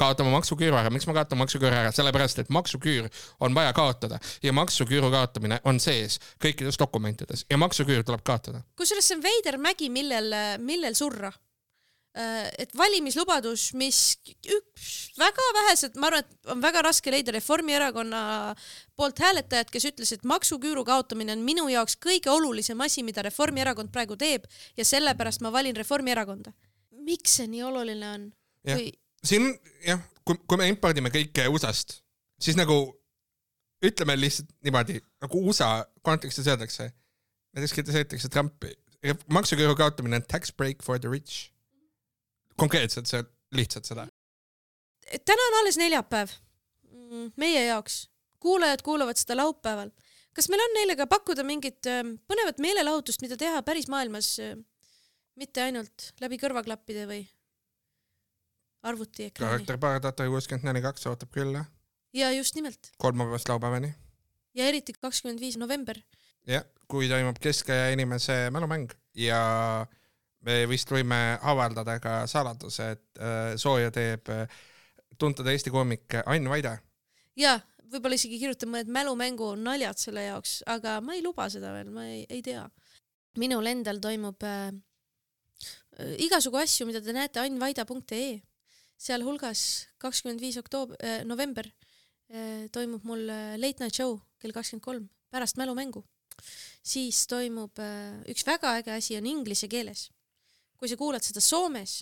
kaotame maksuküüru ära, miks ma kaotan maksuküüru ära, sellepärast et maksuküür on vaja kaotada. Ja maksuküüru kaotamine on sees kõikides dokumentides. Ja maksuküür tuleb kaotada. kusjuures see on veider mägi, millel, millel surra et valimislubadus, mis üks väga vähesed, ma arvan, et on väga raske leida Reformierakonna poolt hääletajat, kes ütles, et maksuküüru kaotamine on minu jaoks kõige olulisem asi, mida Reformierakond praegu teeb ja sellepärast ma valin Reformierakonda. miks see nii oluline on? Kui... siin jah, kui, kui me impordime kõike USA-st, siis nagu ütleme lihtsalt niimoodi, nagu USA kontekstis öeldakse, näiteks kritiseeritakse Trumpi, maksuküüru kaotamine on tax break for the rich konkreetselt see, lihtsalt seda? täna on alles neljapäev mm, meie jaoks, kuulajad kuulavad seda laupäeval. kas meil on neile ka pakkuda mingit ähm, põnevat meelelahutust, mida teha päris maailmas, äh, mitte ainult läbi kõrvaklappide või arvutiekraani? karakterpaar Tata kuuskümmend neli kaks ootab külla. ja just nimelt. kolmapäevast laupäevani. ja eriti kakskümmend viis november. jah, kui toimub keskaja inimese mälumäng ja me vist võime avaldada ka saladuse, et äh, sooja teeb äh, tuntud Eesti koomik Ain Vaide. ja, võib-olla isegi kirjutan mõned mälumängu naljad selle jaoks, aga ma ei luba seda veel, ma ei, ei tea. minul endal toimub äh, äh igasugu asju, mida te näete ainvaida.ee, sealhulgas kakskümmend viis oktoober äh,, november äh, toimub mul late night show kell kakskümmend kolm pärast mälumängu. siis toimub äh, üks väga äge asi on inglise keeles kui sa kuulad seda Soomes,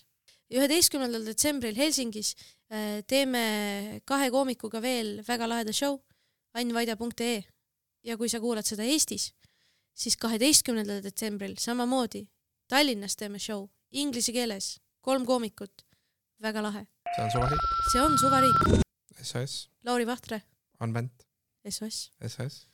üheteistkümnendal detsembril Helsingis äh, teeme kahe koomikuga veel väga laheda show annvaida.ee ja kui sa kuulad seda Eestis, siis kaheteistkümnendal detsembril samamoodi Tallinnas teeme show inglise keeles, kolm koomikut, väga lahe. see on suvariik. see on suvariik. SOS. Lauri Vahtre. Advent. SOS. SOS